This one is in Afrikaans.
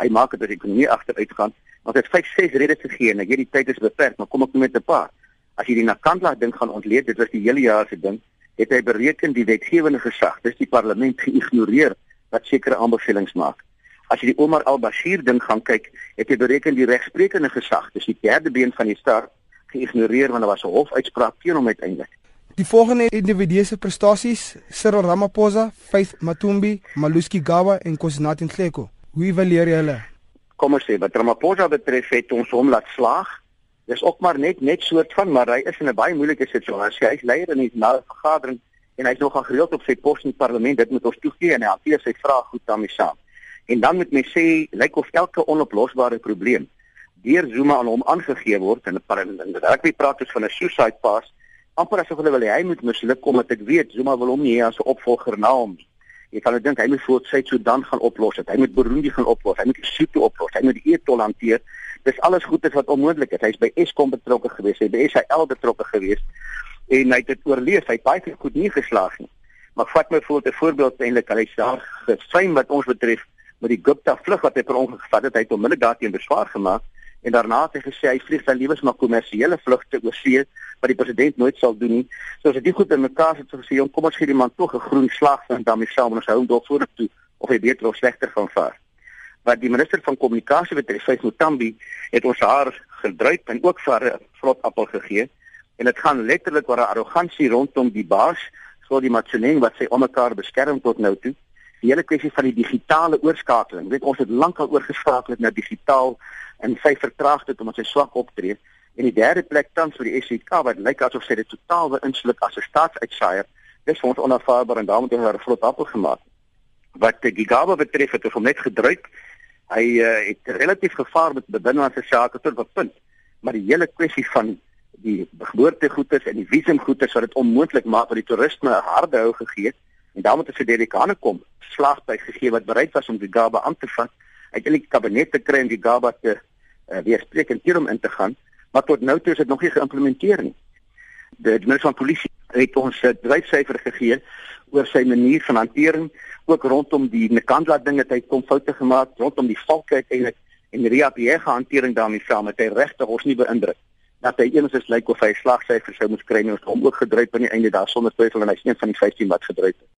Hy maak dit dat die ekonomie agteruit gaan. Ons het 5, 6 redes gegee en ek weet die tyd is beperk, maar kom ek net met 'n paar. As jy die Nakandla ding gaan ontleed, dit was die hele jaar se ding, het hy bereken die wetgewende gesag, dis die parlement geïgnoreer wat sekere aanbevelings maak. As jy die Omar al-Bashir ding gaan kyk, het hy bereken die regsprekende gesag, dis die derde been van die staat geïgnoreer want daar was 'n hofuitspraak teen hom uiteindelik. Die volgende individuele prestasies: Cyril Ramaphosa, Faith Matumbi, Maluski Gawa en Kosinati Nhleko. Hoe evalueer jy hulle? Kom ons sê, wat Ramaphosa betref, het ons hom laat slaag. Dis ook maar net net soort van maar hy is in 'n baie moeilike situasie. Hy's leier in 'n nasionale vergadering en hy's nogal gereeld op sy pos in die parlement. Dit moet ons toegee en hy hanteer sy vrae goed daarmee saam. En dan moet mens sê, lyk of elke onoplosbare probleem deur Zuma aan hom aangegee word in die rugby praat ons van 'n suicide pass amper asof hulle wil hy moet misluk omdat ek weet Zuma wil hom nie as 'n opvolger na hom nie. Jy kan dink hy moet voor sy Sudan gaan oplos dit. Hy moet Burundi gaan oplos. Hy moet Lesotho oplos. Hy moet die e-tol hanteer. Dis alles goedes wat onmoontlik is. Hy's by Eskom betrokke gewees. Hy's by SAL betrokke gewees en hy het dit oorleef. Hy het baie goed nie geslaag nie. Maar vat my voor 'n voorbeeld eintlik. Hy sê gefyn wat ons betref met die Gupta vlug wat hy per ongeluk gevat het. Hy het onmiddellik daarteen beswaar gemaak en daarna het hy gesê hy vlieg sy liewes maar kommersiële vlugte oor see wat die president nooit sal doen nie. So as dit goed in mekaar sit so gesê, kom ons gee die man tog 'n groen slag en dan mee saam ons hou hom dalk voor toe of hy beter of slegter gaan vaar. Wat die minister van kommunikasie betref, Faith Mutambi, het ons haar gedruip en ook vir 'n vlot appel gegee en dit gaan letterlik oor 'n arrogansie rondom die baas, so die Matseneng wat sy onmekaar beskerm tot nou toe. Die hele kwessie van die digitale oorskakeling. Weet ons het lankal oorgeskakel na digitaal en sy vertraag dit omdat sy swak optree. En die derde plek tans vir die SEK wat lyk asof sy dit totaal beïnvloed as 'n staatsuitsaier. Dis vir ons onaanvaarbaar en daarom het hy 'n vlot appel gemaak. Wat die Gigaba betref het hy hom net gedruik. Hy uh, het relatief gevaar met binnelandse sake tot 'n punt. Maar die hele kwessie van die geboortegoeders en die visumgoeders wat dit onmoontlik maak dat die toerisme 'n harde hou gegee het en daarom het hy vir Delikane kom slagtyd gegee wat bereid was om die Gigaba aan te vat. Eintlik die kabinet te kry om die Gigaba te uh, weerspreek en hom in te gaan maar tot nou toe is dit nog nie geïmplementeer nie. Die minister van polisie het ons 'n dryfsyfer gegee oor sy manier van hantering ook rondom die Nkandla dinge het hy kom foute gemaak rondom die valke uiteindelik en die RAPE hantering daarmee saam het hy regtig ons nie beïndruk dat hy enigsins lyk of hy slagsyfer sou moes kry nie ons hom ook gedryf aan die einde daar sonder twyfel en hy's een van die 15 wat gedryf het